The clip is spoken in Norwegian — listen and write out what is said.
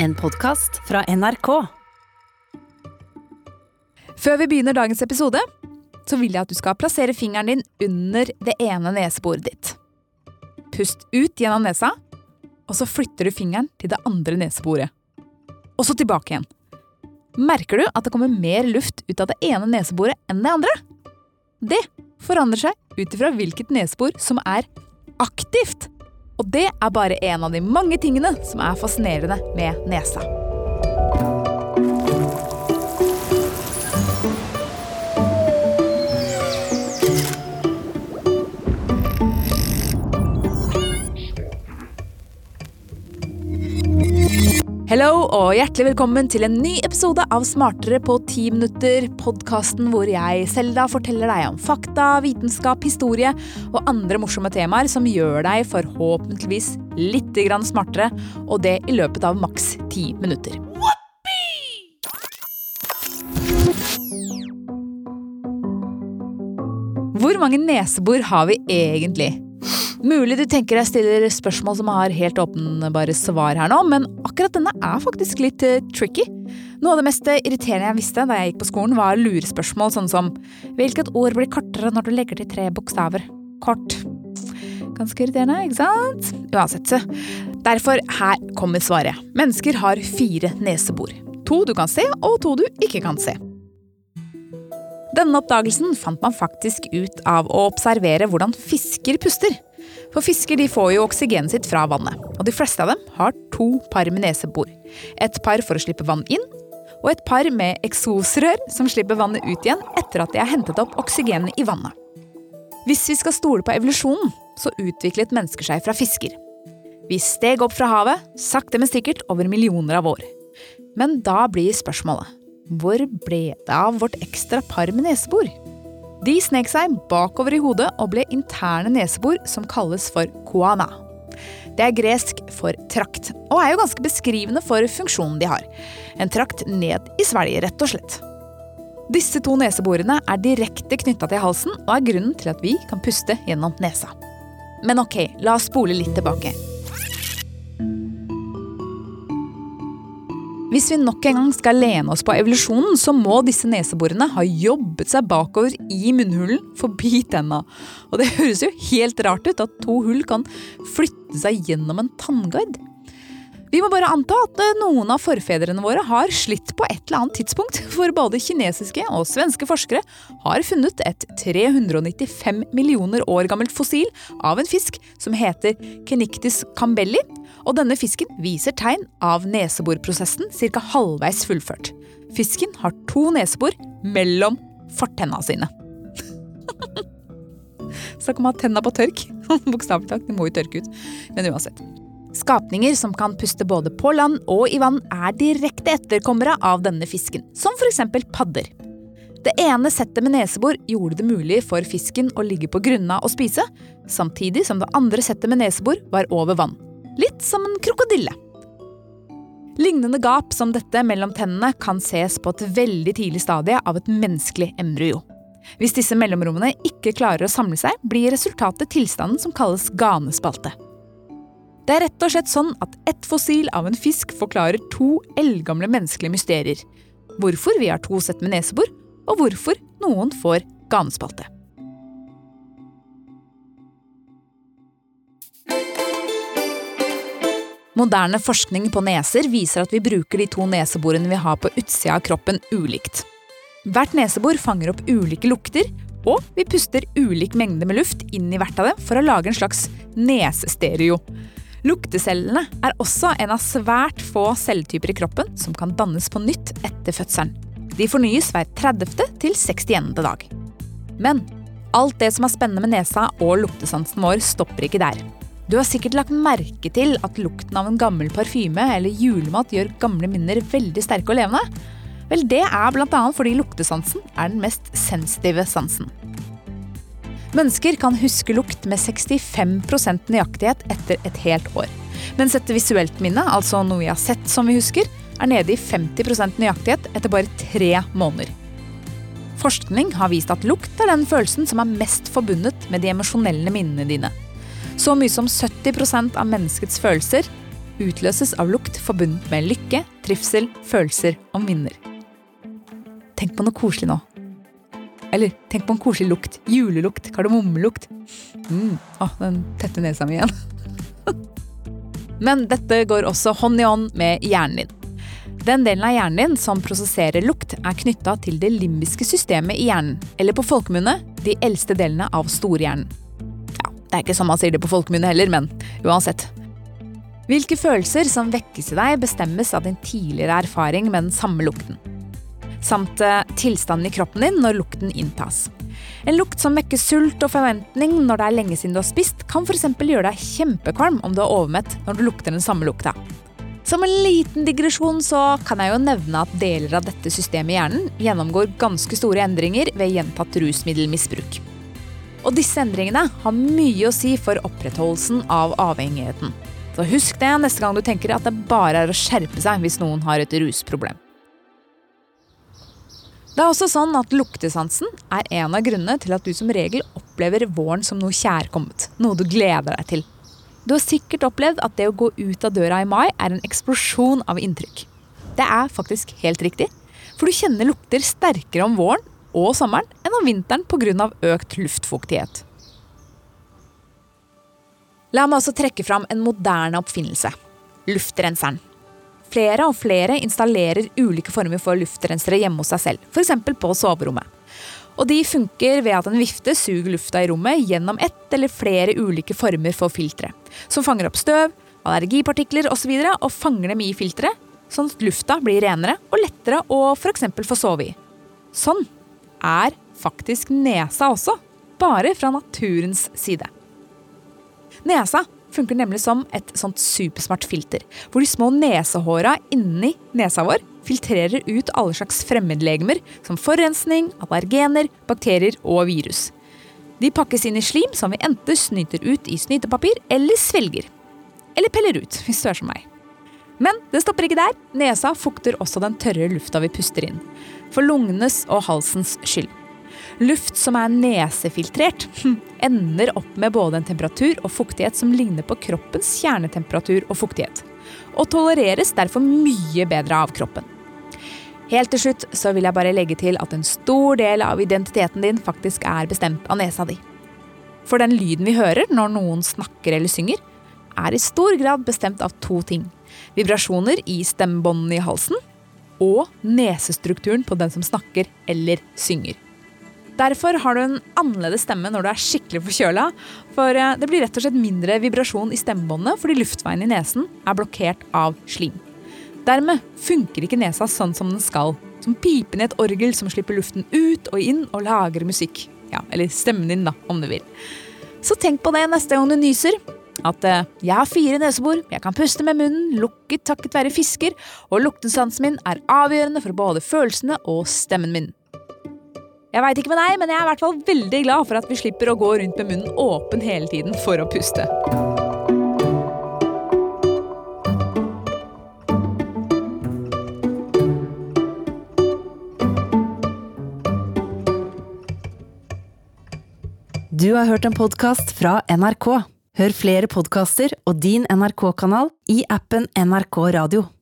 En podkast fra NRK. Før vi begynner dagens episode, så vil jeg at du skal plassere fingeren din under det ene neseboret ditt. Pust ut gjennom nesa, og så flytter du fingeren til det andre neseboret. Og så tilbake igjen. Merker du at det kommer mer luft ut av det ene neseboret enn det andre? Det forandrer seg ut ifra hvilket nesebor som er aktivt. Og det er bare en av de mange tingene som er fascinerende med nesa. Hello og hjertelig velkommen til en ny episode av Smartere på ti minutter. Podkasten hvor jeg, Selda, forteller deg om fakta, vitenskap, historie og andre morsomme temaer som gjør deg forhåpentligvis litt grann smartere, og det i løpet av maks ti minutter. Hvor mange nesebor har vi egentlig? Mulig du tenker jeg stiller spørsmål som har helt åpenbare svar her nå, men akkurat denne er faktisk litt uh, tricky. Noe av det mest irriterende jeg visste da jeg gikk på skolen, var lurespørsmål sånn som Hvilket ord blir kortere når du legger til tre bokstaver? Kort. Ganske irriterende, ikke sant? Uansett. Derfor, her kommer svaret. Mennesker har fire nesebor. To du kan se, og to du ikke kan se. Denne oppdagelsen fant man faktisk ut av å observere hvordan fisker puster. For fisker de får jo oksygenet sitt fra vannet, og de fleste av dem har to par med nesebor. Et par for å slippe vann inn, og et par med eksosrør som slipper vannet ut igjen etter at de har hentet opp oksygenet i vannet. Hvis vi skal stole på evolusjonen, så utviklet mennesker seg fra fisker. Vi steg opp fra havet, sakte, men sikkert over millioner av år. Men da blir spørsmålet hvor ble det av vårt ekstra par med nesebor? De snek seg bakover i hodet og ble interne nesebor som kalles for koana. Det er gresk for trakt, og er jo ganske beskrivende for funksjonen de har. En trakt ned i svelget, rett og slett. Disse to neseborene er direkte knytta til halsen og er grunnen til at vi kan puste gjennom nesa. Men ok, la oss spole litt tilbake. Hvis vi nok en gang skal lene oss på evolusjonen, så må disse neseborene ha jobbet seg bakover i munnhulen forbi tenna. Og det høres jo helt rart ut at to hull kan flytte seg gjennom en tanngard. Vi må bare anta at noen av forfedrene våre har slitt på et eller annet tidspunkt, for både kinesiske og svenske forskere har funnet et 395 millioner år gammelt fossil av en fisk som heter Kenictis cambelli, og denne fisken viser tegn av neseborprosessen ca. halvveis fullført. Fisken har to nesebor mellom fortenna sine. Snakk om å ha tenna på tørk. Bokstavelig talt, de må jo tørke ut. Men uansett. Skapninger som kan puste både på land og i vann, er direkte etterkommere av denne fisken, som f.eks. padder. Det ene settet med nesebor gjorde det mulig for fisken å ligge på grunna og spise, samtidig som det andre settet med nesebor var over vann litt som en krokodille. Lignende gap som dette mellom tennene kan ses på et veldig tidlig stadie av et menneskelig embryo. Hvis disse mellomrommene ikke klarer å samle seg, blir resultatet tilstanden som kalles ganespalte. Det er rett og slett sånn at ett fossil av en fisk forklarer to eldgamle menneskelige mysterier. Hvorfor vi har to sett med nesebor, og hvorfor noen får ganespalte. Moderne forskning på neser viser at vi bruker de to neseborene vi har på utsida av kroppen ulikt. Hvert nesebor fanger opp ulike lukter, og vi puster ulik mengde med luft inn i hvert av dem for å lage en slags nesestereo. Luktecellene er også en av svært få celletyper i kroppen som kan dannes på nytt etter fødselen. De fornyes hver 30. til 60. dag. Men alt det som er spennende med nesa og luktesansen vår, stopper ikke der. Du har sikkert lagt merke til at lukten av en gammel parfyme eller julemat gjør gamle minner veldig sterke og levende. Vel, det er bl.a. fordi luktesansen er den mest sensitive sansen. Mennesker kan huske lukt med 65% nøyaktighet etter et helt år. Mens et visuelt minne, altså noe vi har sett som vi husker, er nede i 50% nøyaktighet etter bare tre måneder. Forskning har vist at lukt er den følelsen som er mest forbundet med de emosjonelle minnene dine. Så mye som 70% av menneskets følelser utløses av lukt forbundet med lykke, trivsel, følelser og minner. Tenk på noe koselig nå. Eller tenk på en koselig lukt. Julelukt, kardemommelukt. Mm. Å, den tette nesa mi igjen. Men dette går også hånd i hånd med hjernen din. Den delen av hjernen din som prosesserer lukt, er knytta til det limbiske systemet i hjernen, eller på folkemunne de eldste delene av storhjernen. Ja, det er ikke sånn man sier det på folkemunne heller, men uansett. Hvilke følelser som vekkes i deg, bestemmes av din tidligere erfaring med den samme lukten. Samt eh, tilstanden i kroppen din når lukten inntas. En lukt som vekker sult og forventning når det er lenge siden du har spist, kan f.eks. gjøre deg kjempekvalm om du er overmett når du lukter den samme lukta. Som en liten digresjon så kan jeg jo nevne at deler av dette systemet i hjernen gjennomgår ganske store endringer ved gjentatt rusmiddelmisbruk. Og disse endringene har mye å si for opprettholdelsen av avhengigheten. Så husk det neste gang du tenker at det bare er å skjerpe seg hvis noen har et rusproblem. Det er også sånn at Luktesansen er en av grunnene til at du som regel opplever våren som noe kjærkomment. Noe du gleder deg til. Du har sikkert opplevd at det å gå ut av døra i mai er en eksplosjon av inntrykk. Det er faktisk helt riktig, for du kjenner lukter sterkere om våren og sommeren enn om vinteren pga. økt luftfuktighet. La meg også trekke fram en moderne oppfinnelse luftrenseren. Flere og flere installerer ulike former for luftrensere hjemme hos seg selv, f.eks. på soverommet. Og de funker ved at en vifte suger lufta i rommet gjennom ett eller flere ulike former for filtre, som fanger opp støv, allergipartikler osv. Og, og fanger dem i filteret, sånn at lufta blir renere og lettere å f.eks. få sove i. Sånn er faktisk nesa også, bare fra naturens side. Nesa funker nemlig som et sånt supersmart filter, hvor de små nesehåra inni nesa vår filtrerer ut alle slags fremmedlegemer som forurensning, allergener, bakterier og virus. De pakkes inn i slim som vi enten snyter ut i snytepapir eller svelger. Eller peller ut, hvis du er som meg. Men det stopper ikke der. Nesa fukter også den tørre lufta vi puster inn. For lungenes og halsens skyld. Luft som er nesefiltrert, ender opp med både en temperatur og fuktighet som ligner på kroppens kjernetemperatur og fuktighet, og tolereres derfor mye bedre av kroppen. Helt til slutt så vil jeg bare legge til at en stor del av identiteten din faktisk er bestemt av nesa di. For den lyden vi hører når noen snakker eller synger, er i stor grad bestemt av to ting. Vibrasjoner i stemmebåndene i halsen og nesestrukturen på den som snakker eller synger. Derfor har du en annerledes stemme når du er skikkelig forkjøla. For eh, det blir rett og slett mindre vibrasjon i stemmebåndet fordi luftveien i nesen er blokkert av slim. Dermed funker ikke nesa sånn som den skal. Som pipen i et orgel som slipper luften ut og inn og lager musikk. Ja, Eller stemmen din, da, om du vil. Så tenk på det neste gang du nyser. At uh, jeg har fire nesebor, jeg kan puste med munnen, lukket takket være fisker, og luktesansen min er avgjørende for både følelsene og stemmen min. Jeg veit ikke med deg, men jeg er i hvert fall veldig glad for at vi slipper å gå rundt med munnen åpen hele tiden for å puste. Du har hørt en podkast fra NRK. Hør flere podkaster og din NRK-kanal i appen NRK Radio.